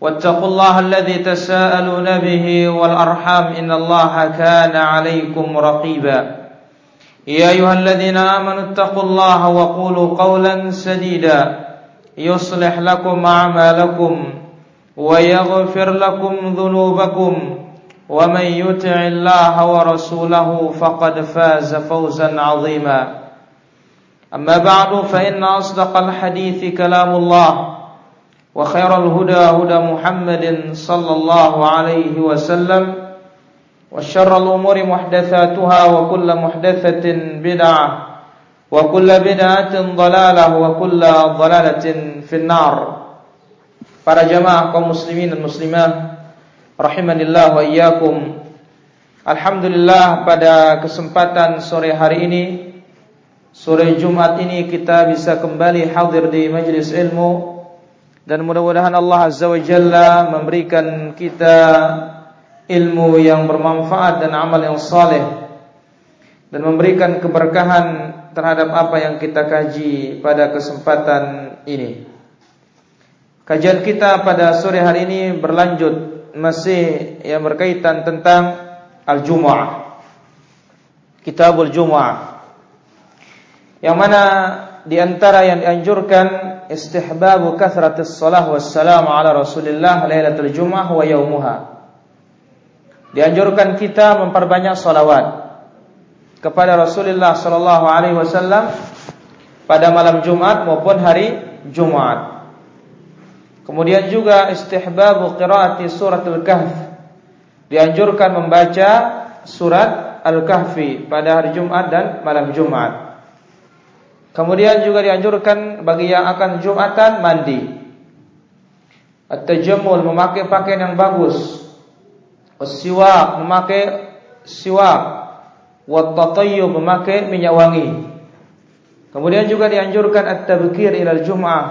واتقوا الله الذي تساءلون به والأرحام إن الله كان عليكم رقيبا. يا أيها الذين آمنوا اتقوا الله وقولوا قولا سديدا. يصلح لكم أعمالكم ويغفر لكم ذنوبكم. ومن يطع الله ورسوله فقد فاز فوزا عظيما. أما بعد فإن أصدق الحديث كلام الله. وخير الهدى هدى محمد صلى الله عليه وسلم وشر الأمور محدثاتها وكل محدثة بدعة وكل بدعة ضلالة وكل ضلالة في النار Para jamaah kaum muslimin dan muslimah Rahimanillah wa iyyakum Alhamdulillah pada kesempatan sore hari ini Sore Jumat ini kita bisa kembali hadir di majlis ilmu Dan mudah-mudahan Allah Azza wa Jalla memberikan kita ilmu yang bermanfaat dan amal yang saleh dan memberikan keberkahan terhadap apa yang kita kaji pada kesempatan ini. Kajian kita pada sore hari ini berlanjut masih yang berkaitan tentang al-Jumu'ah. Kitabul Jumu'ah. Yang mana di antara yang dianjurkan istihbabu kathratis salah wassalamu ala rasulillah lailatul jum'ah wa yaumuha Dianjurkan kita memperbanyak salawat kepada Rasulullah sallallahu alaihi wasallam pada malam Jumat maupun hari Jumat. Kemudian juga istihbabu qiraati suratul kahf. Dianjurkan membaca surat Al-Kahfi pada hari Jumat dan malam Jumat. Kemudian juga dianjurkan bagi yang akan Jumatan mandi. At-tajammul memakai pakaian yang bagus. As-siwak memakai siwak. Wat-tatayyub memakai minyak wangi. Kemudian juga dianjurkan at-tabkir ila jum'ah.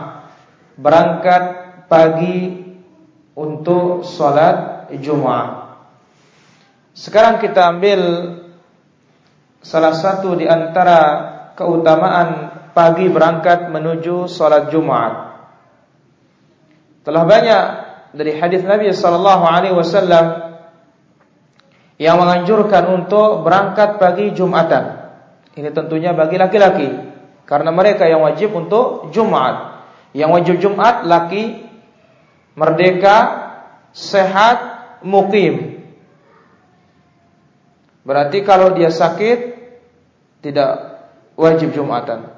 Berangkat pagi untuk salat Jumat. Sekarang kita ambil salah satu di antara keutamaan pagi berangkat menuju salat Jumat. Telah banyak dari hadis Nabi sallallahu alaihi wasallam yang menganjurkan untuk berangkat pagi Jumatan. Ini tentunya bagi laki-laki karena mereka yang wajib untuk Jumat. Yang wajib Jumat laki merdeka, sehat, mukim. Berarti kalau dia sakit tidak wajib Jumatan.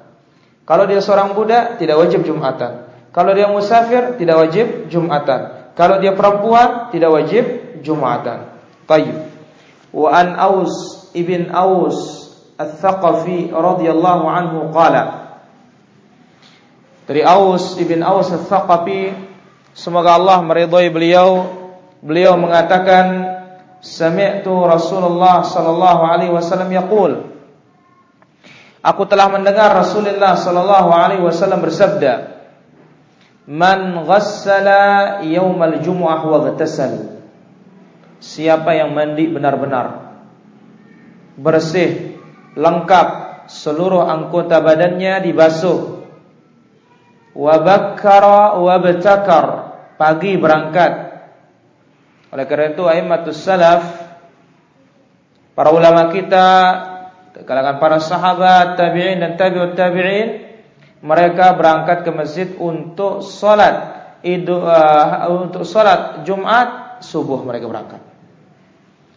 Kalau dia seorang budak tidak wajib Jumatan. Kalau dia musafir tidak wajib Jumatan. Kalau dia perempuan tidak wajib Jumatan. Tayyib. Wa an Aus ibn Aus Al-Thaqafi radhiyallahu anhu qala Dari Aus ibn Aus Al-Thaqafi semoga Allah meridhai beliau beliau mengatakan sami'tu Rasulullah sallallahu alaihi wasallam yaqul Aku telah mendengar Rasulullah sallallahu alaihi wasallam bersabda, "Man ghassala yaumal jumu'ah wa ghatasal." Siapa yang mandi benar-benar bersih, lengkap, seluruh anggota badannya dibasuh. Wa bakkara wa batakar, pagi berangkat. Oleh karena itu aimatus salaf para ulama kita kalangan para sahabat, tabi'in dan tabi'ut tabi'in mereka berangkat ke masjid untuk salat idu, uh, untuk salat Jumat subuh mereka berangkat.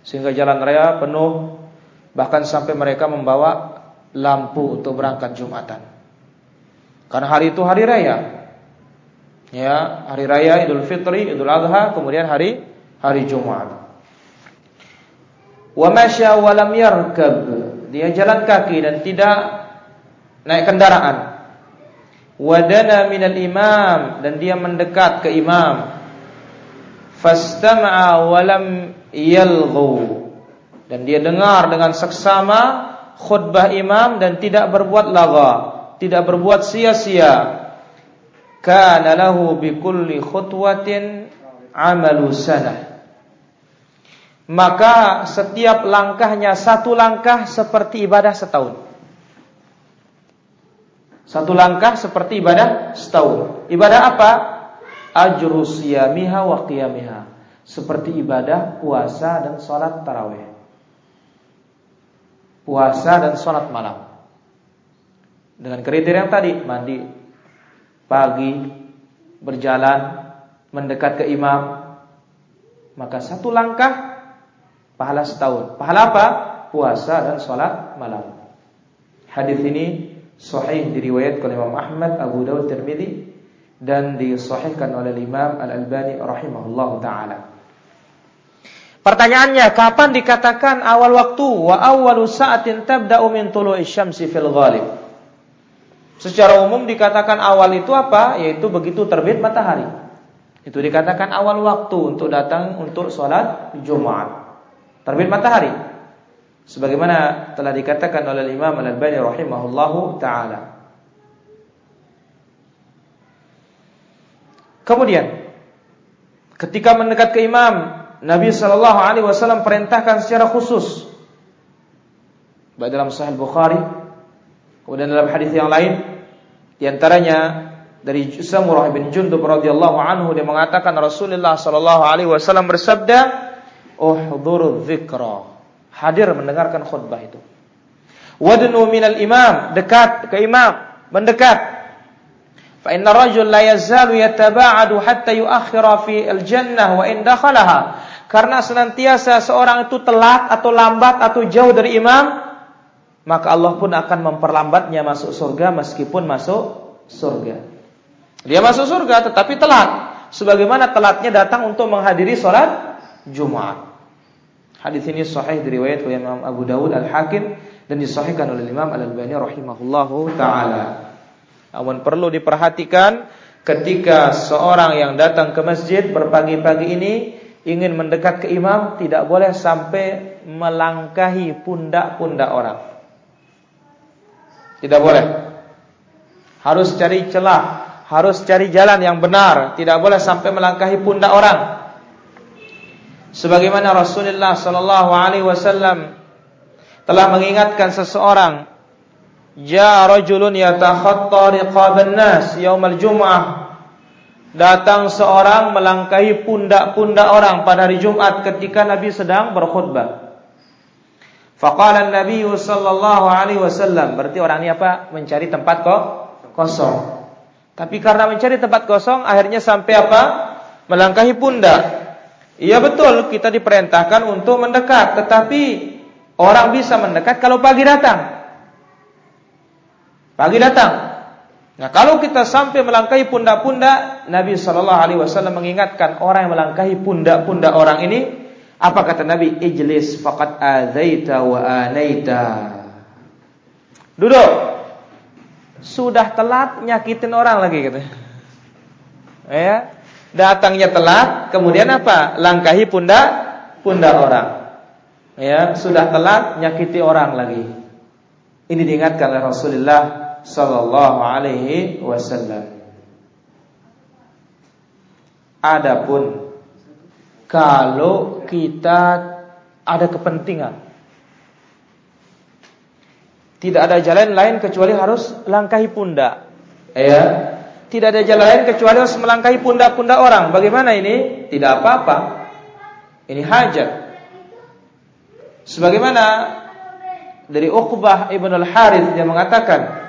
Sehingga jalan raya penuh bahkan sampai mereka membawa lampu untuk berangkat Jumatan. Karena hari itu hari raya. Ya, hari raya Idul Fitri, Idul Adha, kemudian hari hari Jumat. Wa masya wa lam yarkab. Dia jalan kaki dan tidak naik kendaraan. Wadana minal imam dan dia mendekat ke imam. Fastama'a wa lam yalghu. Dan dia dengar dengan seksama khutbah imam dan tidak berbuat laga, tidak berbuat sia-sia. Kana lahu bi kulli khutwatin amalu sanah. Maka setiap langkahnya satu langkah seperti ibadah setahun. Satu langkah seperti ibadah setahun. Ibadah apa? Ajru siyamiha wa qiyamiha. Seperti ibadah puasa dan sholat tarawih puasa dan sholat malam. Dengan kriteria yang tadi, mandi pagi, berjalan, mendekat ke imam, maka satu langkah pahala setahun. Pahala apa? Puasa dan sholat malam. Hadis ini sahih diriwayatkan oleh Imam Ahmad, Abu Dawud, Tirmidzi dan disahihkan oleh Imam Al Albani rahimahullah taala. Pertanyaannya, kapan dikatakan awal waktu? Wa awwalu sa'atin tabda'u min tulu'i syamsi fil ghalib. Secara umum dikatakan awal itu apa? Yaitu begitu terbit matahari. Itu dikatakan awal waktu untuk datang untuk sholat Jumat. Terbit matahari. Sebagaimana telah dikatakan oleh Imam Al-Albani rahimahullahu taala. Kemudian ketika mendekat ke imam Nabi Shallallahu Alaihi Wasallam perintahkan secara khusus. Baik dalam Sahih Bukhari, kemudian dalam hadis yang lain, di antaranya dari Samurah bin Jundub radhiyallahu anhu dia mengatakan Rasulullah Shallallahu Alaihi Wasallam bersabda, "Uhdhur dzikra." Hadir mendengarkan khutbah itu. Wadnu minal imam, dekat ke imam, mendekat Fa inna rajul la yazalu yataba'adu hatta yuakhira fi al-jannah wa in dakhalaha. Karena senantiasa seorang itu telat atau lambat atau jauh dari imam, maka Allah pun akan memperlambatnya masuk surga meskipun masuk surga. Dia masuk surga tetapi telat. Sebagaimana telatnya datang untuk menghadiri sholat Jumat. Hadis ini sahih diriwayat oleh Imam Abu Dawud Al-Hakim dan disahihkan oleh Imam Al-Albani rahimahullahu taala. Namun perlu diperhatikan ketika seorang yang datang ke masjid berpagi-pagi ini ingin mendekat ke imam tidak boleh sampai melangkahi pundak-pundak orang. Tidak boleh. Harus cari celah, harus cari jalan yang benar, tidak boleh sampai melangkahi pundak orang. Sebagaimana Rasulullah sallallahu alaihi wasallam telah mengingatkan seseorang, "Ja rajulun yatakhatta nas yaumal jum'ah." Datang seorang melangkahi pundak-pundak orang pada hari Jumat ketika Nabi sedang berkhutbah. Faqala Nabi sallallahu alaihi wasallam, berarti orang ini apa? Mencari tempat kok kosong. Tapi karena mencari tempat kosong akhirnya sampai apa? Melangkahi pundak. Iya betul, kita diperintahkan untuk mendekat, tetapi orang bisa mendekat kalau pagi datang. Pagi datang, Nah, kalau kita sampai melangkahi pundak-pundak, Nabi Shallallahu Alaihi Wasallam mengingatkan orang yang melangkahi pundak-pundak orang ini, apa kata Nabi? Ijlis fakat azaita wa anaita. Duduk. Sudah telat nyakitin orang lagi gitu. Ya. Datangnya telat, kemudian apa? Langkahi pundak pundak orang. Ya, sudah telat nyakiti orang lagi. Ini diingatkan oleh Rasulullah sallallahu alaihi wasallam. Adapun kalau kita ada kepentingan tidak ada jalan lain kecuali harus langkahi pundak. Ya. Tidak ada jalan lain kecuali harus melangkahi pundak-pundak orang. Bagaimana ini? Tidak apa-apa. Ini hajat. Sebagaimana dari Uqbah ibn al-Harith dia mengatakan,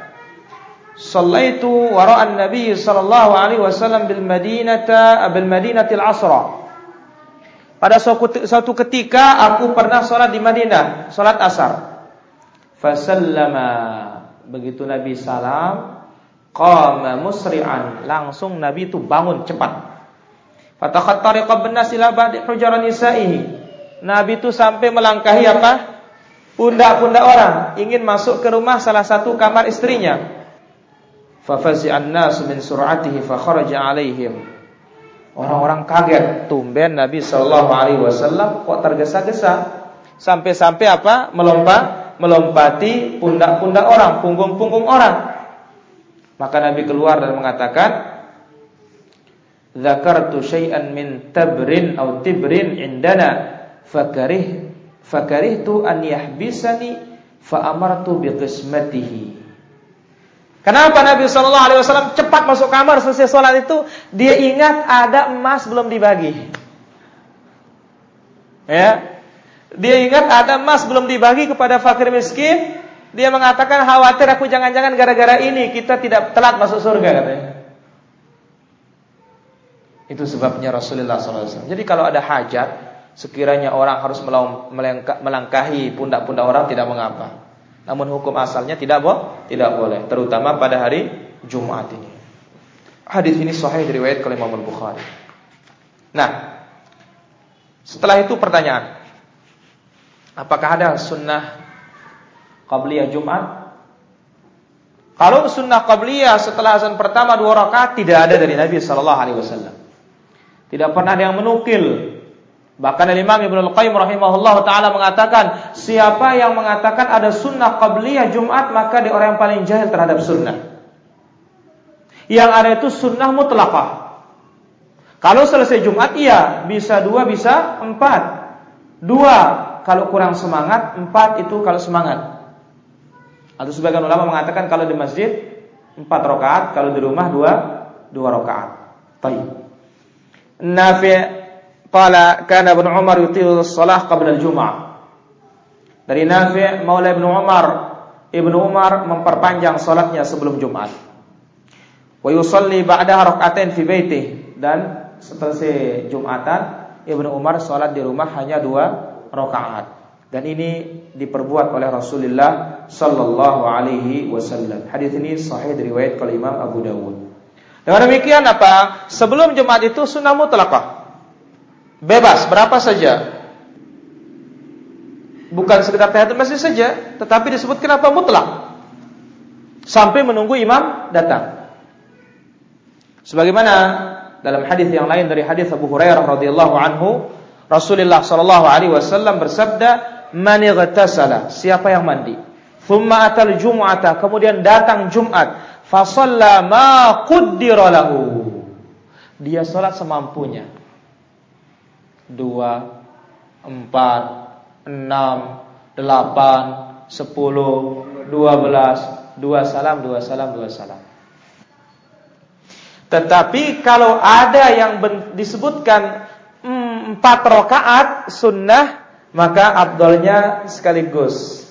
Sallaitu wara'an Nabi sallallahu alaihi wasallam bil Madinata bil Madinatil Asra. pada suatu ketika aku pernah sholat di Madinah, sholat asar. Fasallama. Begitu Nabi salam, qama musri'an. Langsung Nabi itu bangun cepat. Fatakhatta riqab benas ila ba'di hujaran nisa'ihi. Nabi itu sampai melangkahi apa? Pundak-pundak orang, ingin masuk ke rumah salah satu kamar istrinya. Fafazi'an nasu min sur'atihi fa kharaja 'alaihim. Orang-orang kaget, tumben Nabi Shallallahu Alaihi Wasallam kok tergesa-gesa, sampai-sampai apa? Melompat, melompati pundak-pundak orang, punggung-punggung orang. Maka Nabi keluar dan mengatakan, Zakartu syai'an min tabrin atau tibrin indana fakarih fakarihtu an yahbisani fa amartu biqismatihi Kenapa Nabi Shallallahu Alaihi Wasallam cepat masuk kamar selesai sholat itu? Dia ingat ada emas belum dibagi. Ya, dia ingat ada emas belum dibagi kepada fakir miskin. Dia mengatakan khawatir aku jangan-jangan gara-gara ini kita tidak telat masuk surga katanya. Itu sebabnya Rasulullah SAW. Jadi kalau ada hajat, sekiranya orang harus melangkahi pundak-pundak orang tidak mengapa. Namun hukum asalnya tidak bo tidak boleh, terutama pada hari Jumat ini. Hadis ini sahih diriwayatkan oleh Imam Bukhari. Nah, setelah itu pertanyaan. Apakah ada sunnah qabliyah Jumat? Kalau sunnah qabliyah setelah azan pertama dua rakaat tidak ada dari Nabi sallallahu alaihi wasallam. Tidak pernah ada yang menukil Bahkan Imam Ibnu Al-Qayyim rahimahullah taala mengatakan, siapa yang mengatakan ada sunnah qabliyah Jumat maka dia orang yang paling jahil terhadap sunnah. Yang ada itu sunnah mutlaqah. Kalau selesai Jumat iya, bisa dua, bisa empat. Dua kalau kurang semangat, empat itu kalau semangat. Atau sebagian ulama mengatakan kalau di masjid empat rakaat, kalau di rumah dua dua rakaat. Baik. Nafi' Qala kana Ibnu Umar yutilu shalah qabla al-jum'ah. Dari Nafi' Maula Ibnu Umar, Ibnu Umar memperpanjang salatnya sebelum Jumat. Wa yusalli ba'daha rak'atain fi baitih dan selesai Jumatan Ibnu Umar salat di rumah hanya dua rakaat. Dan ini diperbuat oleh Rasulullah sallallahu alaihi wasallam. Hadis ini sahih diriwayatkan oleh Imam Abu Dawud. Dengan demikian apa? Sebelum Jumat itu sunnah mutlaqah. Bebas berapa saja. Bukan sekedar tahiyatul masjid saja, tetapi disebut kenapa mutlak. Sampai menunggu imam datang. Sebagaimana dalam hadis yang lain dari hadis Abu Hurairah radhiyallahu anhu, Rasulullah sallallahu alaihi wasallam bersabda, "Man ightasala?" Siapa yang mandi? Thumma atal jum'ata, kemudian datang Jumat, fa shalla ma qaddara lahu. Dia salat semampunya dua, empat, enam, delapan, sepuluh, dua belas, dua salam, dua salam, dua salam. Tetapi kalau ada yang disebutkan mm, empat rakaat sunnah, maka abdolnya sekaligus.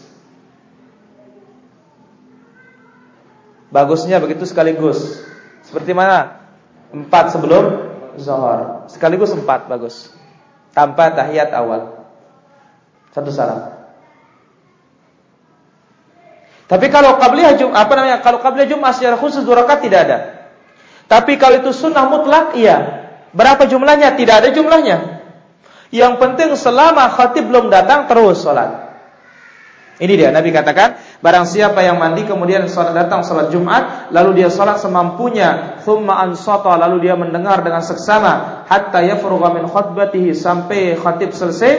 Bagusnya begitu sekaligus. Seperti mana? Empat sebelum zohor. Sekaligus empat bagus tanpa tahiyat awal. Satu salam. Tapi kalau qabliyah Jumat apa namanya? Kalau qabliyah Jumat secara khusus dua rakaat tidak ada. Tapi kalau itu sunnah mutlak iya. Berapa jumlahnya? Tidak ada jumlahnya. Yang penting selama khatib belum datang terus salat. Ini dia Nabi katakan, barang siapa yang mandi kemudian salat datang salat Jumat, lalu dia salat semampunya, thumma ansata lalu dia mendengar dengan seksama hatta yafrugha min khutbatihi sampai khatib selesai,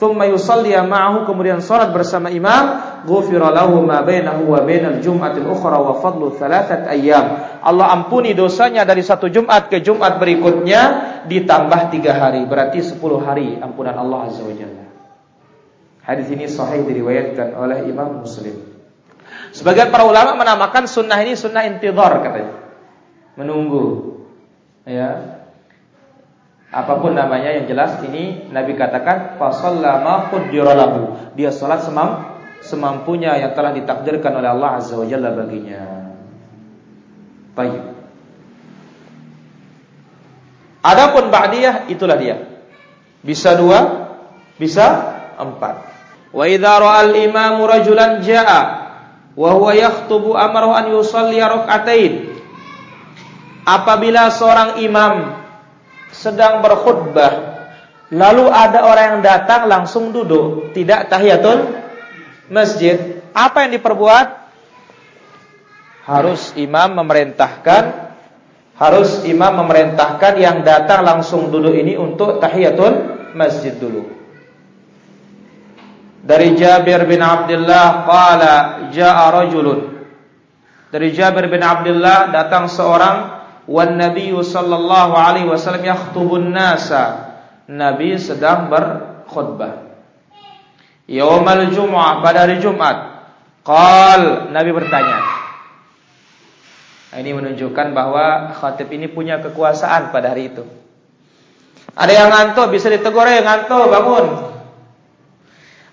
thumma yusalli ma'ahu kemudian salat bersama imam, ghufira lahu ma bainahu wa bainal jum'atil ukhra wa fadlu thalathat ayyam. Allah ampuni dosanya dari satu Jumat ke Jumat berikutnya ditambah tiga hari, berarti sepuluh hari ampunan Allah Azza wa Jalla. Hadis ini sahih diriwayatkan oleh Imam Muslim. Sebagian para ulama menamakan sunnah ini sunnah intidhar katanya. Menunggu. Ya. Apa pun namanya yang jelas ini Nabi katakan fasallama lahu. Dia salat semam semampunya yang telah ditakdirkan oleh Allah Azza wa Jalla baginya. Baik. Adapun ba'diyah itulah dia. Bisa dua, bisa empat. Wa idza ra'al imamu rajulan ja'a wa huwa yakhtubu amrahu an yusalli rak'atain. Apabila seorang imam sedang berkhutbah lalu ada orang yang datang langsung duduk, tidak tahiyatul masjid, apa yang diperbuat? Harus imam memerintahkan harus imam memerintahkan yang datang langsung duduk ini untuk tahiyatul masjid dulu. Dari Jabir bin Abdullah qala jaa rajulun. Dari Jabir bin Abdullah datang seorang wan Nabi sallallahu alaihi wasallam yakhutubun nasa. Nabi sedang berkhutbah. Yaumal Jum'ah pada hari Jumat. Qal Nabi bertanya, ini menunjukkan bahwa khatib ini punya kekuasaan pada hari itu. Ada yang ngantuk bisa ditegur ya ngantuk bangun.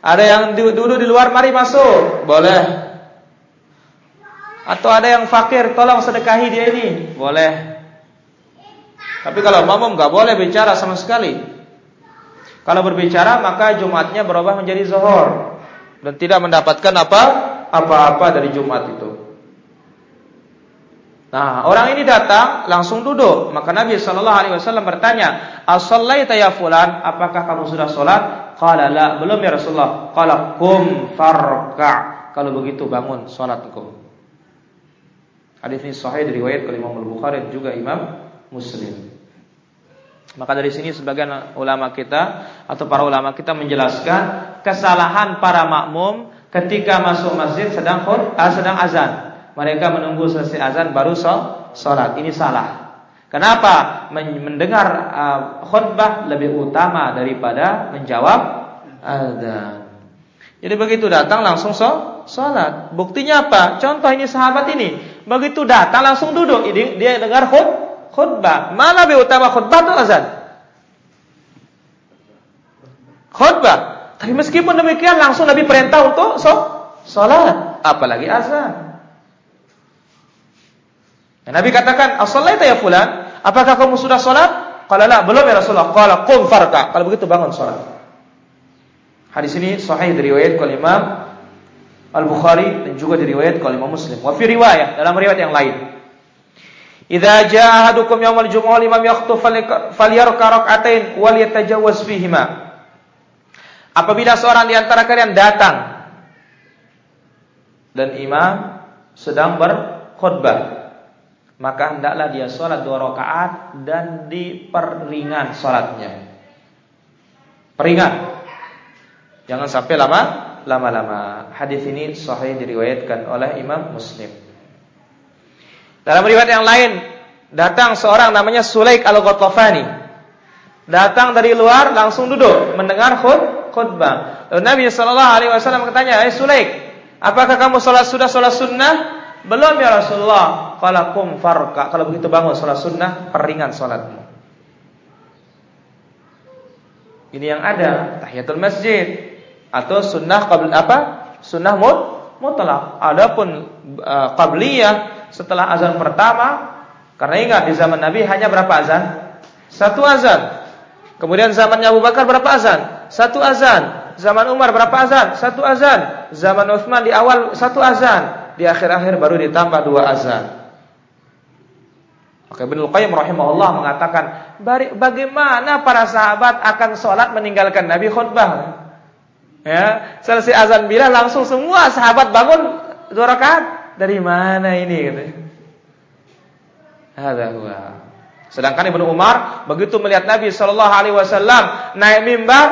Ada yang duduk di luar mari masuk, boleh. Atau ada yang fakir tolong sedekahi dia ini, boleh. Tapi kalau makmum nggak boleh bicara sama sekali. Kalau berbicara maka Jumatnya berubah menjadi zuhur dan tidak mendapatkan apa apa-apa dari Jumat itu. Nah, orang ini datang langsung duduk. Maka Nabi Shallallahu Alaihi Wasallam bertanya, As-sallaita ya fulan, apakah kamu sudah sholat? Qala la, belum ya Rasulullah. Qala kum farka. Kalau begitu bangun sholatku. Hadis ini sahih dari riwayat Imam Al-Bukhari juga Imam Muslim. Maka dari sini sebagian ulama kita atau para ulama kita menjelaskan kesalahan para makmum ketika masuk masjid sedang khut, ah, sedang azan mereka menunggu selesai azan baru sholat. Ini salah. Kenapa? Mendengar uh, khutbah lebih utama daripada menjawab azan. Jadi begitu datang langsung sholat. Buktinya apa? Contoh ini sahabat ini. Begitu datang langsung duduk. Dia dengar khut, khutbah. Mana lebih utama khutbah atau azan? Khutbah. Tapi meskipun demikian langsung Nabi perintah untuk sholat. Apalagi azan. Ya, Nabi katakan, "As-salaita ya fulan? Apakah kamu sudah salat?" Qala la, belum ya Rasulullah. Qala qum farka. Kalau begitu bangun salat. Hadis ini sahih dari riwayat Imam Al-Bukhari dan juga diriwayat oleh Imam Muslim. Wa fi riwayat dalam riwayat yang lain. Idza jaa ahadukum yaumal jumu'ah imam yakhutub falyarka rak'atain wal yatajawwaz fihima. Apabila seorang di antara kalian datang dan imam sedang berkhutbah maka hendaklah dia sholat dua rakaat dan diperingan sholatnya. Peringan. Jangan sampai lama lama-lama. Hadis ini sahih diriwayatkan oleh Imam Muslim. Dalam riwayat yang lain, datang seorang namanya Sulaik Al-Ghatafani. Datang dari luar langsung duduk mendengar khut khutbah. Lalu Nabi sallallahu alaihi wasallam bertanya, "Eh Sulaik, apakah kamu sholat sudah sholat sunnah?" Belum ya Rasulullah. Qala kum farka. Kalau begitu bangun salat sunnah, peringan salatmu. Ini yang ada tahiyatul masjid atau sunnah qabl apa? Sunnah mut mutlak. Adapun uh, qabliyah setelah azan pertama karena ingat di zaman Nabi hanya berapa azan? Satu azan. Kemudian zamannya Abu Bakar berapa azan? Satu azan. Zaman Umar berapa azan? Satu azan. Zaman Utsman di awal satu azan di akhir-akhir baru ditambah dua azan. Maka Ibnu Qayyim rahimahullah mengatakan, bagaimana para sahabat akan sholat meninggalkan Nabi khutbah? Ya, selesai azan bila langsung semua sahabat bangun dua rakaat. Dari mana ini gitu. Ada Sedangkan Ibnu Umar begitu melihat Nabi Shallallahu alaihi wasallam naik mimbar,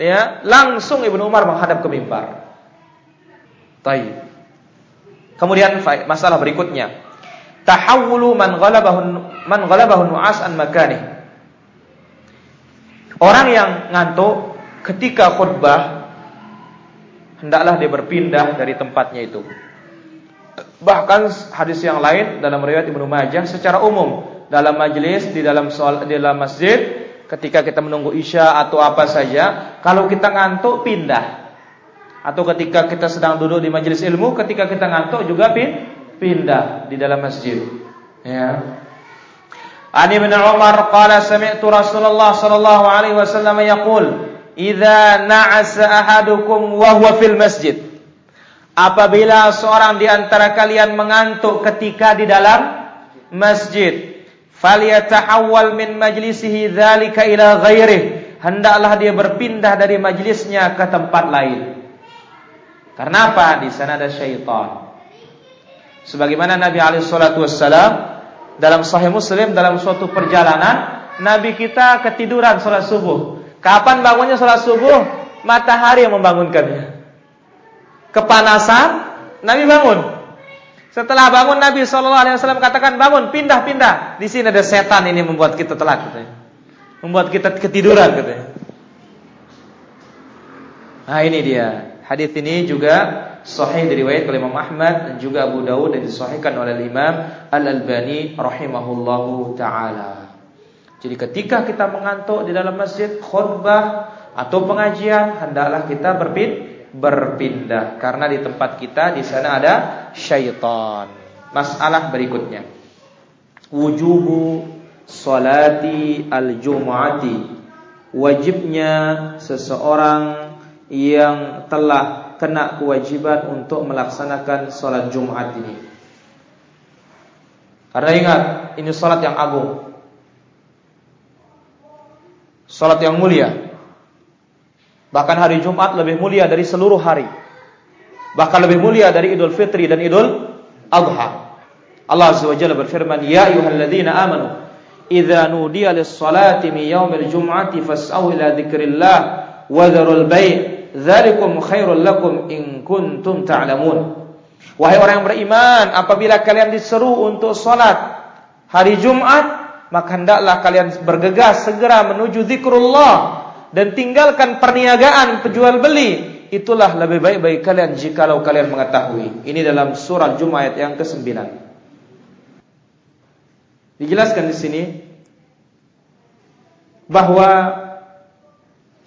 ya, langsung Ibnu Umar menghadap ke mimbar. Taib. Kemudian masalah berikutnya, tahawulu man ghalabahu man ghalabahu nu'as an makani. Orang yang ngantuk ketika khutbah hendaklah dia berpindah dari tempatnya itu. Bahkan hadis yang lain dalam riwayat Ibnu Majah secara umum dalam majelis di dalam soal di dalam masjid ketika kita menunggu isya atau apa saja kalau kita ngantuk pindah atau ketika kita sedang duduk di majelis ilmu, ketika kita ngantuk juga pin, pindah di dalam masjid. Ya. An Ibn Umar qala sami'tu Rasulullah sallallahu alaihi wasallam yaqul, "Idza na'asa ahadukum wa huwa fil masjid." Apabila seorang di antara kalian mengantuk ketika di dalam masjid, falyatahawwal min majlisihi dzalika ila ghairihi. Hendaklah dia berpindah dari majlisnya ke tempat lain. Karena apa? Di sana ada syaitan. Sebagaimana Nabi alaihi salatu wassalam dalam Sahih Muslim dalam suatu perjalanan Nabi kita ketiduran sholat subuh. Kapan bangunnya sholat subuh? Matahari yang membangunkannya. Kepanasan, Nabi bangun. Setelah bangun Nabi Shallallahu Alaihi Wasallam katakan bangun, pindah, pindah. Di sini ada setan ini membuat kita telat, katanya. membuat kita ketiduran, katanya. Nah ini dia. Hadis ini juga sahih diriwayatkan oleh Imam Ahmad dan juga Abu Dawud dan disahihkan oleh Imam Al-Albani rahimahullahu taala. Jadi ketika kita mengantuk di dalam masjid khutbah atau pengajian hendaklah kita berpindah karena di tempat kita di sana ada syaitan. Masalah berikutnya. Wujubu salati al-jumu'ati. Wajibnya seseorang yang telah kena kewajiban untuk melaksanakan sholat Jumat ini. Karena ingat, ini sholat yang agung. Sholat yang mulia. Bahkan hari Jumat lebih mulia dari seluruh hari. Bahkan lebih mulia dari Idul Fitri dan Idul Adha. Allah Azza wa Jalla berfirman, "Ya ayyuhalladzina amanu, idza nudiya lis-salati min yaumil jum'ati fas'au ila dzikrillah wa dzarul bai' Zalikum khairul lakum in kuntum ta'lamun. Wahai orang yang beriman, apabila kalian diseru untuk salat hari Jumat, maka hendaklah kalian bergegas segera menuju zikrullah dan tinggalkan perniagaan penjual beli. Itulah lebih baik bagi kalian jikalau kalian mengetahui. Ini dalam surah Jumat yang ke-9. Dijelaskan di sini bahwa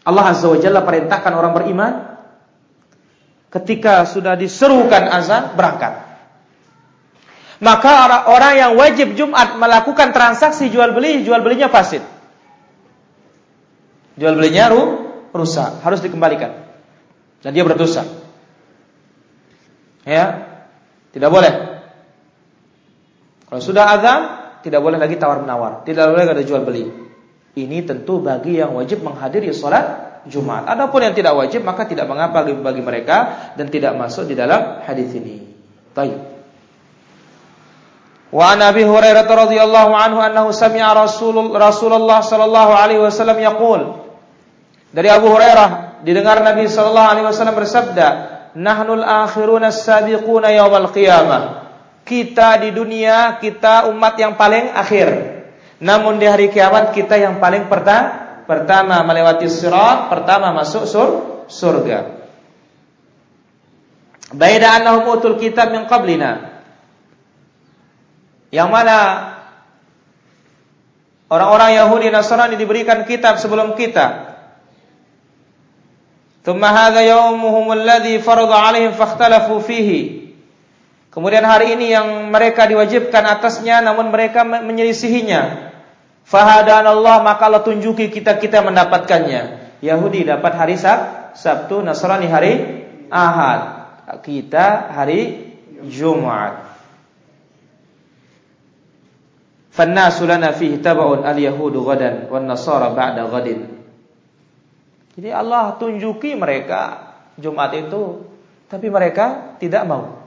Allah Azza wa Jalla perintahkan orang beriman ketika sudah diserukan azan berangkat. Maka orang yang wajib Jumat melakukan transaksi jual beli, jual belinya fasid. Jual belinya ru, rusak, harus dikembalikan. Dan dia berdosa. Ya. Tidak boleh. Kalau sudah azan, tidak boleh lagi tawar menawar, tidak boleh ada jual beli. Ini tentu bagi yang wajib menghadiri sholat Jumat. Adapun yang tidak wajib maka tidak mengapa bagi mereka dan tidak masuk di dalam hadis ini. Baik. Wa Abi Hurairah radhiyallahu anhu Rasul Rasulullah sallallahu alaihi wasallam yaqul. Dari Abu Hurairah didengar Nabi sallallahu alaihi wasallam bersabda, "Nahnul akhiruna as-sabiquna yaumal qiyamah." Kita di dunia kita umat yang paling akhir. Namun di hari kiamat kita yang paling pertama, pertama melewati sirat, pertama masuk sur, surga. Baida annahum utul kitab min qablina. Yang mana orang-orang Yahudi Nasrani diberikan kitab sebelum kita. Thumma hadha yawmuhum alladhi farada 'alaihim fakhtalafu fihi. Kemudian hari ini yang mereka diwajibkan atasnya namun mereka menyelisihinya. Fahadan Allah maka Allah tunjuki kita-kita mendapatkannya. Yahudi dapat hari Sab, Sabtu, Nasrani hari Ahad. Kita hari Jumat. Jadi Allah tunjuki mereka Jumat itu tapi mereka tidak mau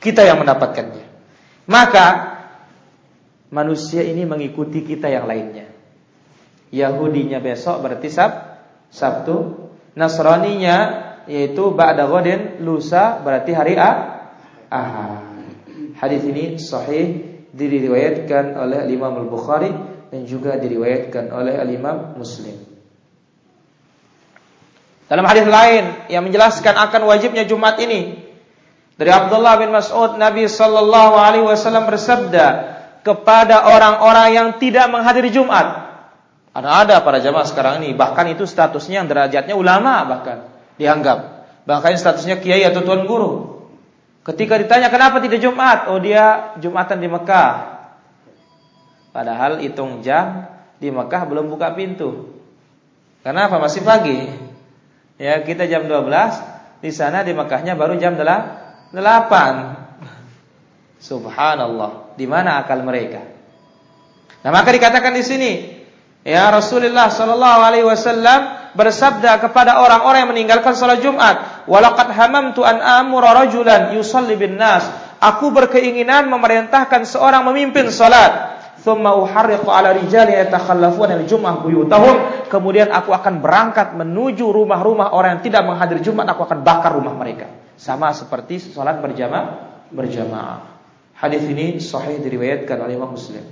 kita yang mendapatkannya. Maka manusia ini mengikuti kita yang lainnya. Yahudinya besok berarti Sab, Sabtu, Nasraninya yaitu ba'da ghadin lusa berarti hari A, Ahad. Hadis ini sahih diriwayatkan oleh Imam Al-Bukhari dan juga diriwayatkan oleh Imam Muslim. Dalam hadis lain yang menjelaskan akan wajibnya Jumat ini dari Abdullah bin Mas'ud Nabi sallallahu alaihi wasallam bersabda kepada orang-orang yang tidak menghadiri Jumat. Ada-ada para jamaah sekarang ini bahkan itu statusnya yang derajatnya ulama bahkan dianggap. Bahkan statusnya kiai atau tuan guru. Ketika ditanya kenapa tidak Jumat? Oh dia Jumatan di Mekah. Padahal hitung jam di Mekah belum buka pintu. Karena apa? Masih pagi. Ya, kita jam 12, di sana di Mekahnya baru jam 8. Subhanallah. Di mana akal mereka? Nah, maka dikatakan di sini, ya Rasulullah sallallahu alaihi wasallam bersabda kepada orang-orang yang meninggalkan salat Jumat, "Walaqad hamamtu an amura rajulan yusalli bin nas." Aku berkeinginan memerintahkan seorang memimpin salat kemudian aku akan berangkat menuju rumah-rumah orang yang tidak menghadiri Jumat aku akan bakar rumah mereka sama seperti salat berjamaah berjamaah. Hadis ini sahih diriwayatkan oleh Imam Muslim.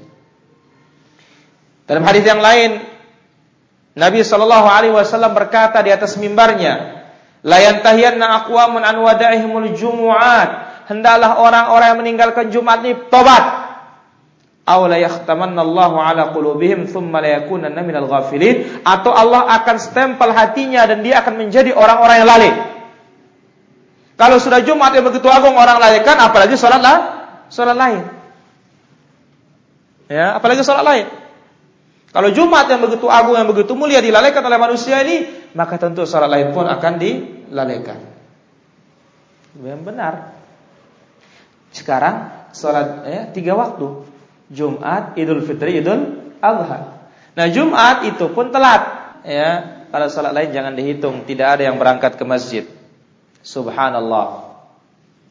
Dalam hadis yang lain Nabi sallallahu alaihi wasallam berkata di atas mimbarnya la yantahiyanna aqwamun an wada'ihimul jumu'at. Hendaklah orang-orang yang meninggalkan Jumat ini tobat. Aw la ala qulubihim thumma la yakunanna minal ghafilin. Atau Allah akan stempel hatinya dan dia akan menjadi orang-orang yang lalai. Kalau sudah Jumat yang begitu agung orang lalaikan apalagi salat lah, salat lain. Ya, apalagi salat lain. Kalau Jumat yang begitu agung yang begitu mulia dilalaikan oleh manusia ini, maka tentu salat lain pun akan dilalaikan. Yang benar. Sekarang salat ya, tiga waktu Jumat, Idul Fitri, Idul Adha. Nah, Jumat itu pun telat, ya. Kalau salat lain jangan dihitung, tidak ada yang berangkat ke masjid. Subhanallah.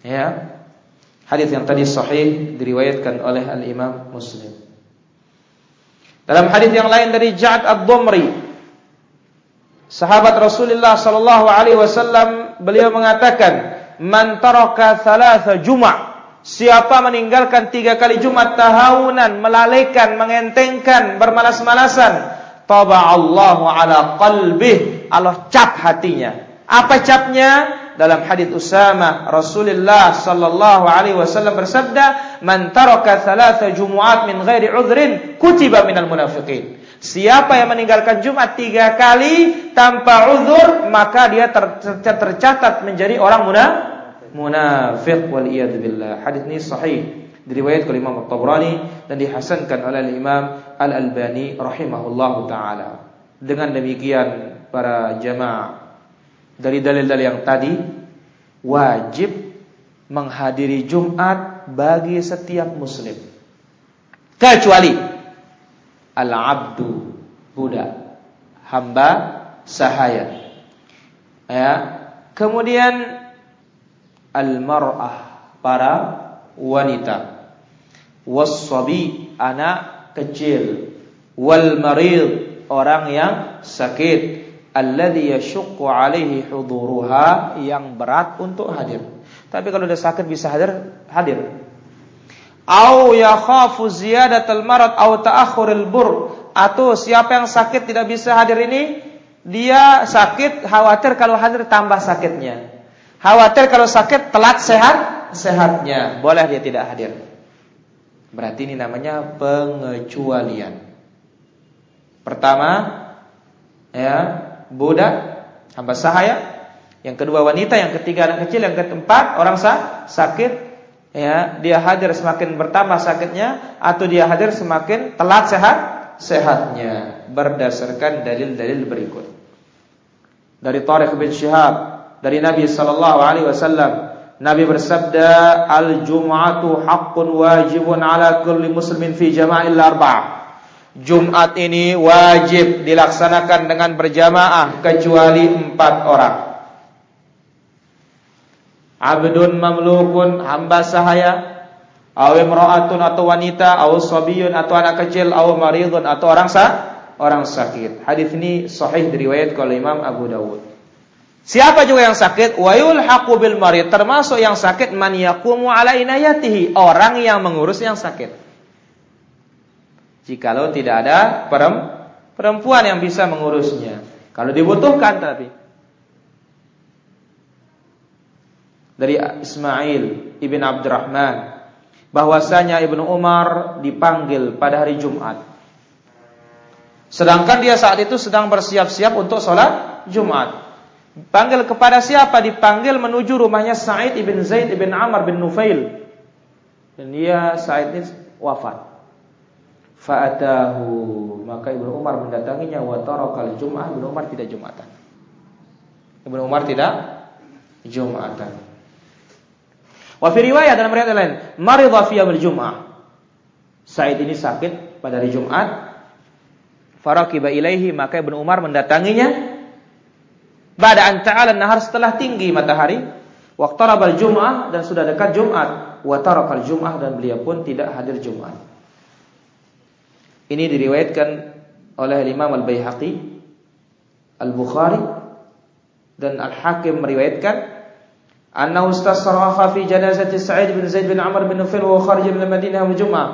Ya. Hadis yang tadi sahih diriwayatkan oleh Al-Imam Muslim. Dalam hadis yang lain dari Ja'ad Ad-Dumri, sahabat Rasulullah sallallahu alaihi wasallam, beliau mengatakan, "Man taraka thalatha juma' Siapa meninggalkan tiga kali Jumat tahunan, melalaikan, mengentengkan, bermalas-malasan, taba Allahu ala qalbih, Allah cap hatinya. Apa capnya? Dalam hadis Usama Rasulullah sallallahu alaihi wasallam bersabda, "Man taraka thalatha jumu'at min ghairi udhrin, kutiba minal munafiqin." Siapa yang meninggalkan Jumat tiga kali tanpa uzur, maka dia tercatat menjadi orang munafik munafik wal billah. Hadis ini sahih diriwayatkan oleh Imam At-Tabrani dan dihasankan oleh Imam Al-Albani rahimahullahu taala. Dengan demikian para jamaah dari dalil-dalil yang tadi wajib menghadiri Jumat bagi setiap muslim. Kecuali al-abdu budak hamba sahaya. Ya. Kemudian al-mar'ah para wanita. Was-sabi anak kecil. Wal marid orang yang sakit alladhi yashuqqu alaihi huduruha yang berat untuk hadir. Tapi kalau dia sakit bisa hadir hadir. Au yakhafu ziyadatal marad au ta'akhuril bur. Atau siapa yang sakit tidak bisa hadir ini dia sakit khawatir kalau hadir tambah sakitnya. Khawatir kalau sakit telat sehat sehatnya, boleh dia tidak hadir. Berarti ini namanya pengecualian. Pertama, ya, budak, hamba sahaya. Yang kedua wanita, yang ketiga anak kecil, yang keempat orang sah, sakit, ya, dia hadir semakin bertambah sakitnya atau dia hadir semakin telat sehat sehatnya berdasarkan dalil-dalil berikut. Dari Tariq bin Syihab dari Nabi sallallahu alaihi wasallam Nabi bersabda al-jum'atu haqqun wajibun ala kulli muslimin fi jama'il arba'ah Jumat ini wajib dilaksanakan dengan berjamaah kecuali empat orang. Abdun mamlukun hamba sahaya, aw imra'atun atau wanita, aw sabiyun atau anak kecil, aw maridun atau orang sa orang sakit. Hadis ini sahih diriwayatkan oleh Imam Abu Dawud. Siapa juga yang sakit? Wa yulhaqu bil marid, termasuk yang sakit man yaqumu ala inayatihi, orang yang mengurus yang sakit. Jikalau tidak ada perempuan yang bisa mengurusnya. Kalau dibutuhkan tapi. Dari Ismail ibn Abdurrahman bahwasanya Ibnu Umar dipanggil pada hari Jumat. Sedangkan dia saat itu sedang bersiap-siap untuk sholat Jumat. Panggil kepada siapa? Dipanggil menuju rumahnya Sa'id ibn Zaid ibn Amr bin Nufail. Dan dia Sa'id ini wafat. Fa'atahu maka Ibnu Umar mendatanginya wa tarakal Jum'ah Ibnu Umar tidak Jumatan. Ibnu Umar tidak Jumatan. Wa fi riwayat dalam riwayat lain, maridha fi yaumil Jum'ah. Said ini sakit pada hari Jumat. Farakiba ilaihi maka Ibnu Umar mendatanginya. Ba'da an ta'ala nahar setelah tinggi matahari, waqtarabal Jum'ah dan sudah dekat Jumat, wa tarakal Jum'ah dan beliau pun tidak hadir Jumat. Ini diriwayatkan oleh Imam Al-Baihaqi, Al-Bukhari dan Al-Hakim meriwayatkan annahu istasraha fi janazati Sa'id bin Zaid bin Amr bin Nufail wa kharaja min Madinah yawm Jum'ah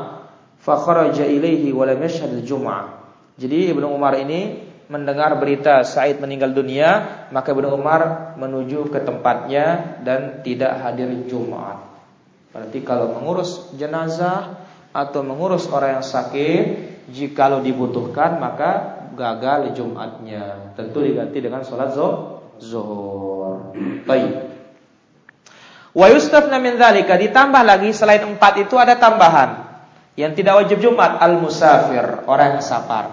fa kharaja ilaihi wa lam yashhad al-Jum'ah. Jadi Ibnu Umar ini mendengar berita Sa'id meninggal dunia, maka Ibnu Umar menuju ke tempatnya dan tidak hadir Jumat. Berarti kalau mengurus jenazah atau mengurus orang yang sakit Jikalau dibutuhkan maka gagal Jumatnya. Tentu diganti dengan sholat zuhur. Baik. Wa yustafna min dzalika ditambah lagi selain empat itu ada tambahan yang tidak wajib Jumat al musafir orang yang safar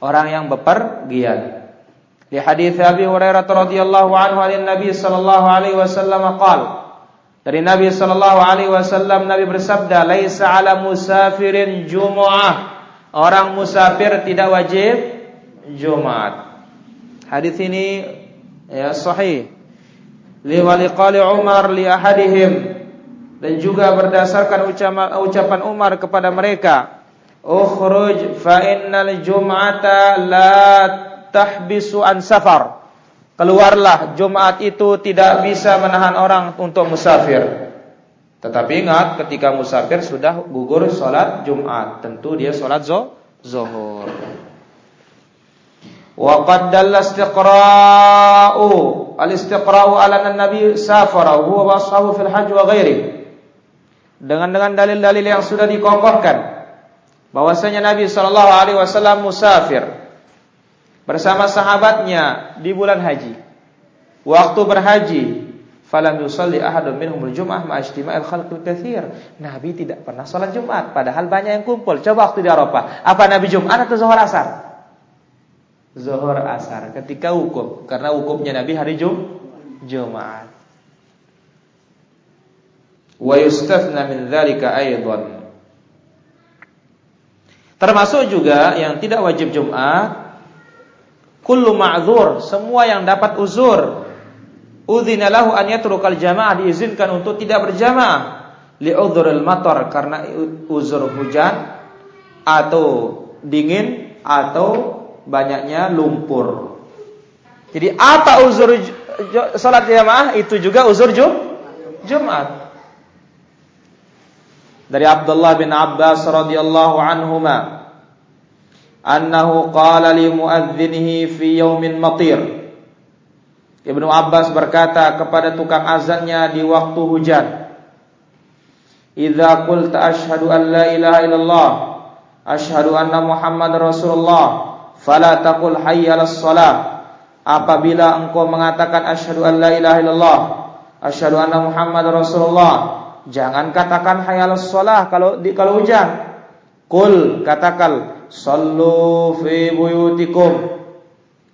orang yang bepergian di hadis Abi Hurairah radhiyallahu anhu dari Nabi sallallahu alaihi wasallam dari Nabi sallallahu alaihi wasallam Nabi bersabda laisa ala musafirin jumu'ah orang musafir tidak wajib Jumat. Hadis ini ya sahih. Li waliqali Umar li ahadihim dan juga berdasarkan ucapan Umar kepada mereka, "Ukhruj fa innal jum'ata la tahbisu an safar." Keluarlah Jumat itu tidak bisa menahan orang untuk musafir. Tetapi ingat ketika musafir sudah gugur sholat Jumat, tentu dia sholat zuhur. Wa qad dalla istiqra'u al-istiqra'u ala an-nabi safara huwa washabu fil hajj wa ghairi. Dengan dengan dalil-dalil yang sudah dikokohkan bahwasanya Nabi sallallahu alaihi wasallam musafir bersama sahabatnya di bulan haji. Waktu berhaji Falam yusalli ahadun minhum al-jum'ah ma ijtima'il khalqil katsir. Nabi tidak pernah salat Jumat padahal banyak yang kumpul. Coba waktu di Arafah, apa Nabi Jumat atau zuhur asar? Zuhur asar ketika wukuf karena wukufnya Nabi hari Jum Jumat. Wa yustafna min dzalika aidan. Termasuk juga yang tidak wajib Jumat kullu ma'dzur, semua yang dapat uzur Udzina lahu an yatrukal jamaah diizinkan untuk tidak berjamaah li'udhril matar karena uzur hujan atau dingin atau banyaknya lumpur. Jadi apa uzur salat jamaah itu juga uzur Jum Jumat. Dari Abdullah bin Abbas radhiyallahu anhuma annahu qala li muadzinihi fi yaumin matir Ibnu Abbas berkata kepada tukang azannya di waktu hujan, "Idza qulta asyhadu an la ilaha illallah, asyhadu anna Muhammad Rasulullah, fala taqul hayya 'alas shalah." Apabila engkau mengatakan asyhadu an la ilaha illallah, asyhadu anna Muhammad Rasulullah, jangan katakan hayya 'alas shalah kalau di, kalau hujan. Kul katakan sallu fi buyutikum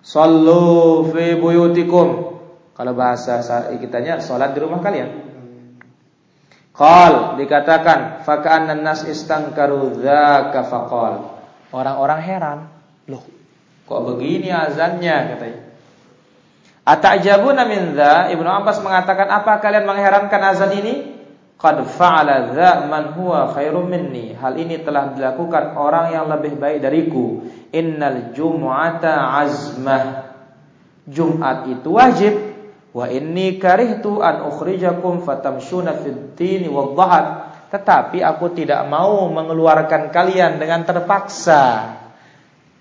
Sallu fi buyutikum. Kalau bahasa kitanya salat di rumah kalian. Qal dikatakan faka'anna nas istangkaru dzaka faqal. Orang-orang heran, loh kok begini azannya katanya. Atajabuna min dza? Ibnu Abbas mengatakan apa kalian mengherankan azan ini? Qad fa'ala dza man huwa khairum minni. Hal ini telah dilakukan orang yang lebih baik dariku. Innal jum'ata azmah. Jumat itu wajib. Wa inni karihtu an ukhrijakum fatamshuna fid dini wadhahat. Tetapi aku tidak mau mengeluarkan kalian dengan terpaksa.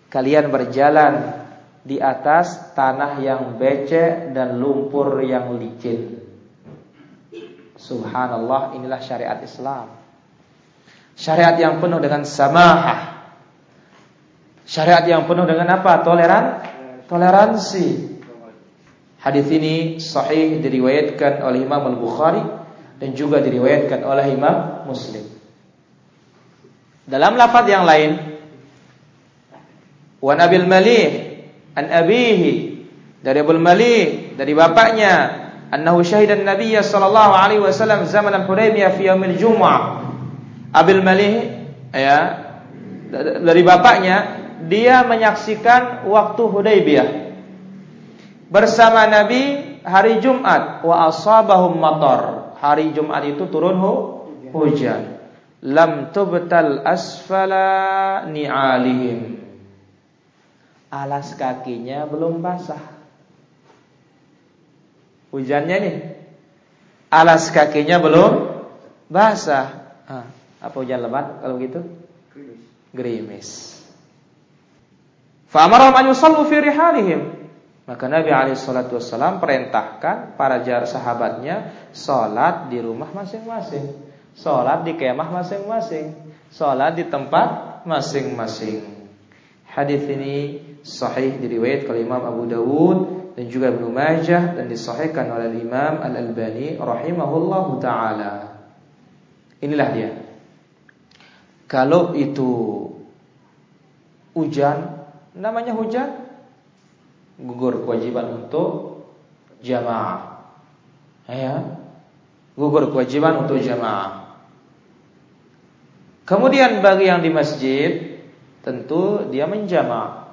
Kalian berjalan di atas tanah yang becek dan lumpur yang licin. Subhanallah inilah syariat Islam Syariat yang penuh dengan samahah Syariat yang penuh dengan apa? Toleran? Toleransi Hadis ini sahih diriwayatkan oleh Imam Al-Bukhari Dan juga diriwayatkan oleh Imam Muslim Dalam lafaz yang lain Wa Nabil Malih an abihi dari Abul Malih dari bapaknya annahu syahidan Nabiy sallallahu alaihi wasallam zaman al-Hudaybiyah fi yaumil Jum'ah. Abil Malih ya dari bapaknya dia menyaksikan waktu Hudaybiyah bersama Nabi hari Jumat wa asabahum matar. Hari Jumat itu turun hu, hujan. Lam tubtal asfala ni'alihim. Alas kakinya belum basah. Hujannya nih. Alas kakinya belum basah. Ah, apa hujan lebat kalau gitu? Gerimis. Fa amarahum an yusallu fi rihalihim. Maka Nabi Alaihissalam perintahkan para jar sahabatnya sholat di rumah masing-masing, sholat di kemah masing-masing, sholat di tempat masing-masing. Hadis ini sahih diriwayat oleh Imam Abu Dawud dan juga Ibnu Majah dan disahihkan oleh Imam Al Albani rahimahullahu taala. Inilah dia. Kalau itu hujan, namanya hujan gugur kewajiban untuk jamaah. Ya. Gugur kewajiban untuk jamaah. Kemudian bagi yang di masjid tentu dia menjamak.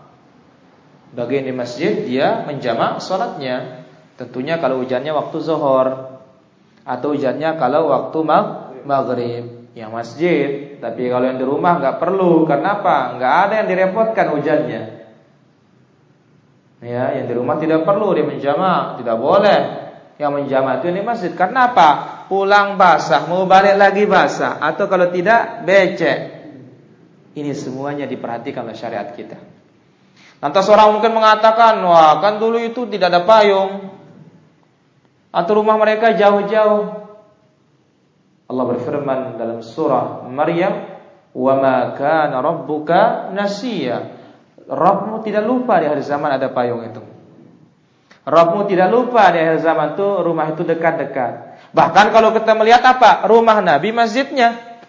Bagi yang di masjid dia menjamak salatnya. Tentunya kalau hujannya waktu zuhur atau hujannya kalau waktu maghrib yang masjid. Tapi kalau yang di rumah nggak perlu. Kenapa? Nggak ada yang direpotkan hujannya. Ya, yang di rumah tidak perlu dia menjamak, tidak boleh. Yang menjamak itu di masjid. Karena apa? Pulang basah, mau balik lagi basah, atau kalau tidak becek. Ini semuanya diperhatikan oleh syariat kita. Lantas orang mungkin mengatakan, wah kan dulu itu tidak ada payung, atau rumah mereka jauh-jauh. Allah berfirman dalam surah Maryam, "Wa ma kana rabbuka nasiya." Rabbmu tidak lupa di hari zaman ada payung itu. Rabbmu tidak lupa di akhir zaman itu rumah itu dekat-dekat. Bahkan kalau kita melihat apa? Rumah Nabi masjidnya.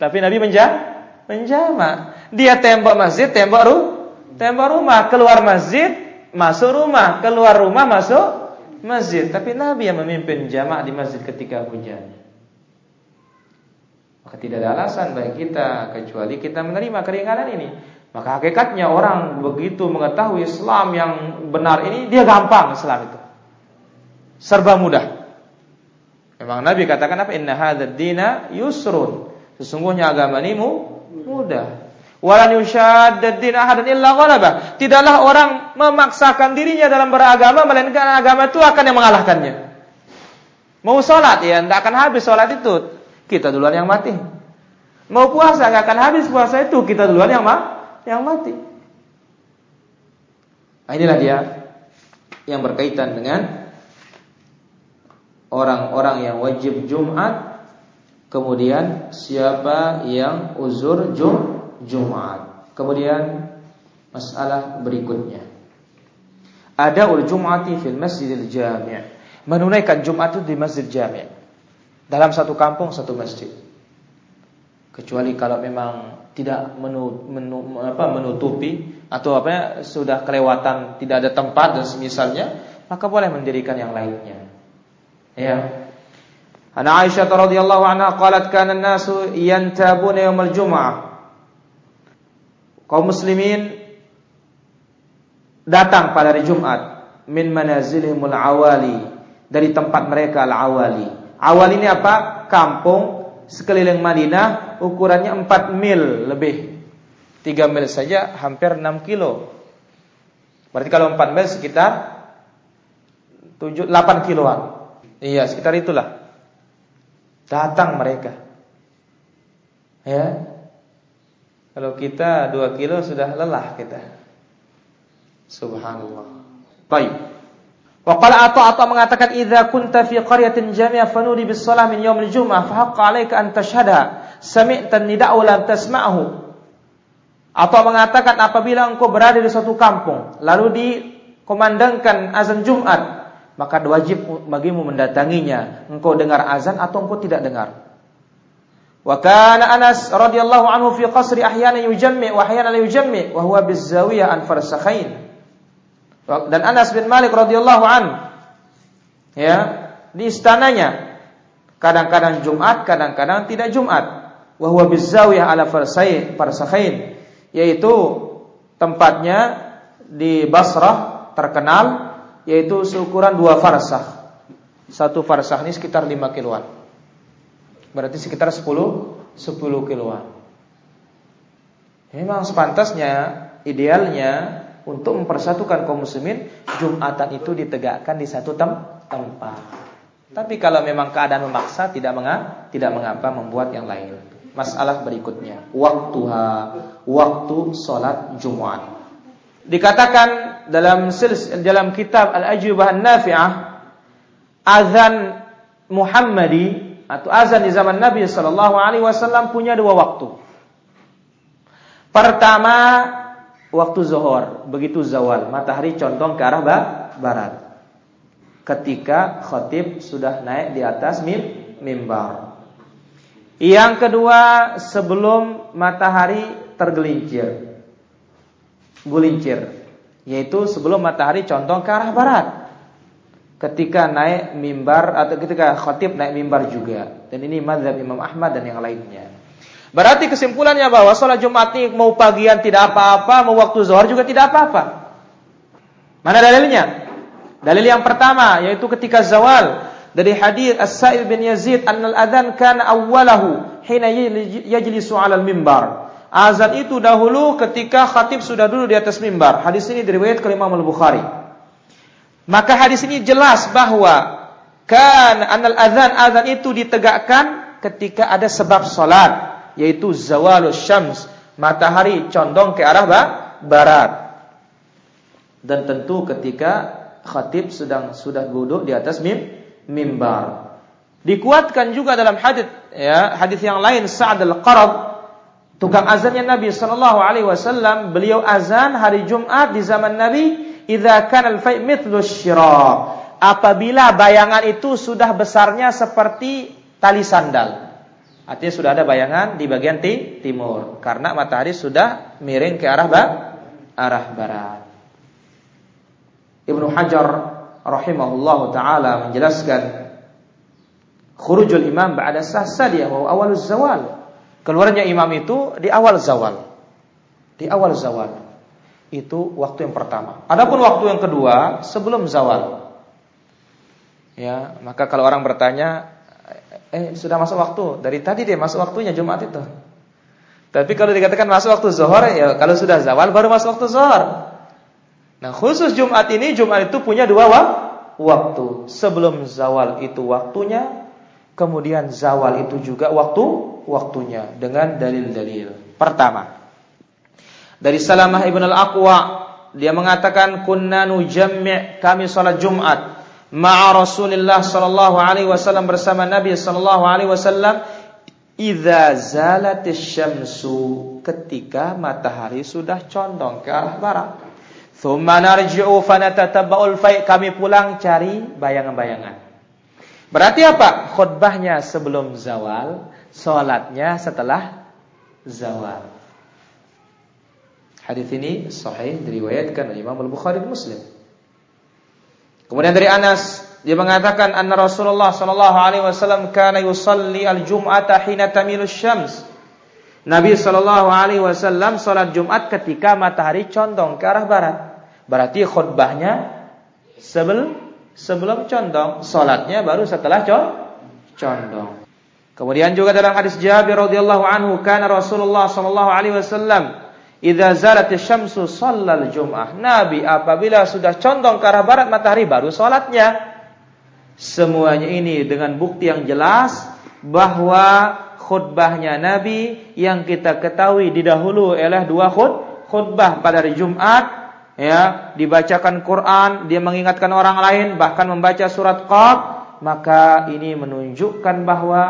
Tapi Nabi menjam menjama. Dia tembok masjid, tembok ru, tembok rumah, keluar masjid, masuk rumah, keluar rumah, masuk masjid. Tapi Nabi yang memimpin jamak di masjid ketika hujan. Maka tidak ada alasan bagi kita kecuali kita menerima keringanan ini. Maka hakikatnya orang begitu mengetahui Islam yang benar ini dia gampang Islam itu. Serba mudah. Memang Nabi katakan apa? Inna hadzal dina yusrun. Sesungguhnya agama ini mudah. Walan yushaddad din ahadan illa ghalaba. Tidaklah orang memaksakan dirinya dalam beragama melainkan agama itu akan yang mengalahkannya. Mau sholat ya, tidak akan habis sholat itu. Kita duluan yang mati. Mau puasa nggak akan habis puasa itu. Kita duluan yang mati yang mati. Nah, inilah dia yang berkaitan dengan orang-orang yang wajib Jumat, kemudian siapa yang uzur Jum Jumat. Kemudian masalah berikutnya. Ada ul Jum'ati fil Masjidil Jami'. Menunaikan Jumat itu di Masjid Jami'. Dalam satu kampung satu masjid. Kecuali kalau memang tidak menu, menu, apa, menutupi atau apa ya, sudah kelewatan tidak ada tempat dan semisalnya maka boleh mendirikan yang lainnya. Ya. Ana Aisyah radhiyallahu anha qalat kana an-nasu yantabuna al jum'ah. Kaum muslimin datang pada hari Jumat min manazilihimul awali dari tempat mereka al-awali. Awali ini apa? Kampung sekeliling Madinah ukurannya 4 mil lebih. 3 mil saja hampir 6 kilo. Berarti kalau 4 mil sekitar 7 8 kiloan. Iya, sekitar itulah. Datang mereka. Ya. Kalau kita 2 kilo sudah lelah kita. Subhanallah. Baik. Waqala atau atau mengatakan idza kunta fi qaryatin jami'a fanudi bis shalah min yaumil jum'ah fa haqqa 'alaika an tashhada sami'ta nida'u lam tasma'hu. Atau mengatakan apabila engkau berada di suatu kampung lalu dikomandangkan azan Jumat maka wajib bagimu mendatanginya. Engkau dengar azan atau engkau tidak dengar. Wa kana Anas radhiyallahu anhu fi qasri ahyana yujammi wa ahyana la yujammi wa huwa bizawiyah an farsakhain. Dan Anas bin Malik radhiyallahu an ya di istananya kadang-kadang Jumat, kadang-kadang tidak Jumat. Wa huwa bizawiyah ala farsakhain yaitu tempatnya di Basrah terkenal yaitu seukuran dua farsah. Satu farsah ini sekitar 5 kiloan. Berarti sekitar 10 10 kiloan. Memang sepantasnya idealnya untuk mempersatukan kaum muslimin Jumatan itu ditegakkan di satu tem tempat. Tapi kalau memang keadaan memaksa tidak mengapa, tidak mengapa membuat yang lain. Masalah berikutnya, waktuha, waktu salat Jumat. Dikatakan dalam dalam kitab Al-Ajubah An-Nafi'ah azan Muhammadi atau azan di zaman Nabi Shallallahu Alaihi Wasallam punya dua waktu. Pertama waktu zuhur, begitu zawal, matahari condong ke arah barat. Ketika khatib sudah naik di atas mim, mimbar. Yang kedua sebelum matahari tergelincir. Gulincir, yaitu sebelum matahari condong ke arah barat ketika naik mimbar atau ketika khatib naik mimbar juga. Dan ini mazhab Imam Ahmad dan yang lainnya. Berarti kesimpulannya bahwa sholat Jumat ini mau pagian tidak apa-apa, mau waktu zuhur juga tidak apa-apa. Mana dalilnya? Dalil yang pertama yaitu ketika zawal dari hadis As-Sa'ib bin Yazid annal adzan kana awwalahu hina yajlisu 'alal mimbar. Azan itu dahulu ketika khatib sudah duduk di atas mimbar. Hadis ini diriwayatkan oleh Imam Al-Bukhari. Maka hadis ini jelas bahwa kan anal azan azan itu ditegakkan ketika ada sebab solat yaitu zawalus syams matahari condong ke arah barat dan tentu ketika khatib sedang sudah duduk di atas mim, mimbar dikuatkan juga dalam hadis ya hadis yang lain Sa'ad al-Qarab tukang azannya Nabi sallallahu alaihi wasallam beliau azan hari Jumat di zaman Nabi idza kana al-fai' mithlu. Apabila bayangan itu sudah besarnya seperti tali sandal. Artinya sudah ada bayangan di bagian timur karena matahari sudah miring ke arah ba arah barat. Ibnu Hajar rahimahullah taala menjelaskan khurujul imam ba'da sahsadiyah wa awaluz zawal. Keluarnya imam itu di awal zawal. Di awal zawal. Itu waktu yang pertama. Adapun waktu yang kedua sebelum zawal. Ya, maka kalau orang bertanya, eh sudah masuk waktu, dari tadi dia masuk waktunya Jumat itu. Tapi kalau dikatakan masuk waktu zuhur, ya kalau sudah zawal baru masuk waktu zuhur. Nah, khusus Jumat ini Jumat itu punya dua waktu. Sebelum zawal itu waktunya, kemudian zawal itu juga waktu waktunya dengan dalil-dalil. Pertama, dari Salamah ibn al-Aqwa dia mengatakan kunna nujammi' kami salat Jumat ma'a Rasulillah sallallahu alaihi wasallam bersama Nabi sallallahu alaihi wasallam idza zalatis syamsu ketika matahari sudah condong ke arah barat. Thumma narji'u fanatatabba'ul fai' kami pulang cari bayangan-bayangan. Berarti apa? Khutbahnya sebelum zawal, salatnya setelah zawal. Hadis ini sahih diriwayatkan oleh Imam Al-Bukhari Muslim. Kemudian dari Anas dia mengatakan anna Rasulullah sallallahu alaihi wasallam kana yusalli al-jum'ata hina tamilu syams. Nabi sallallahu alaihi wasallam salat Jumat ketika matahari condong ke arah barat. Berarti khutbahnya sebelum sebelum condong, salatnya baru setelah condong. Kemudian juga dalam hadis Jabir radhiyallahu anhu kana Rasulullah sallallahu alaihi wasallam Idza zalatis syamsu shallal jum'ah. Nabi apabila sudah condong ke arah barat matahari baru salatnya. Semuanya ini dengan bukti yang jelas bahwa khutbahnya Nabi yang kita ketahui didahulu oleh dua khut, khutbah pada hari Jumat ya, dibacakan Quran, dia mengingatkan orang lain bahkan membaca surat Qaf, maka ini menunjukkan bahwa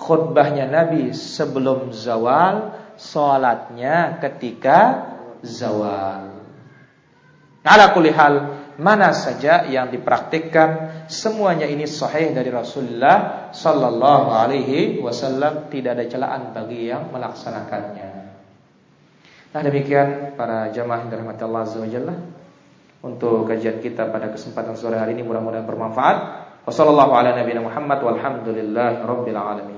khutbahnya Nabi sebelum zawal Sholatnya ketika zawal. Ala kulli hal, mana saja yang dipraktikkan semuanya ini sahih dari Rasulullah sallallahu alaihi wasallam tidak ada celaan bagi yang melaksanakannya. Nah demikian para jamaah yang dirahmati Allah azza untuk kajian kita pada kesempatan sore hari ini mudah-mudahan bermanfaat. Wassalamualaikum warahmatullahi wabarakatuh.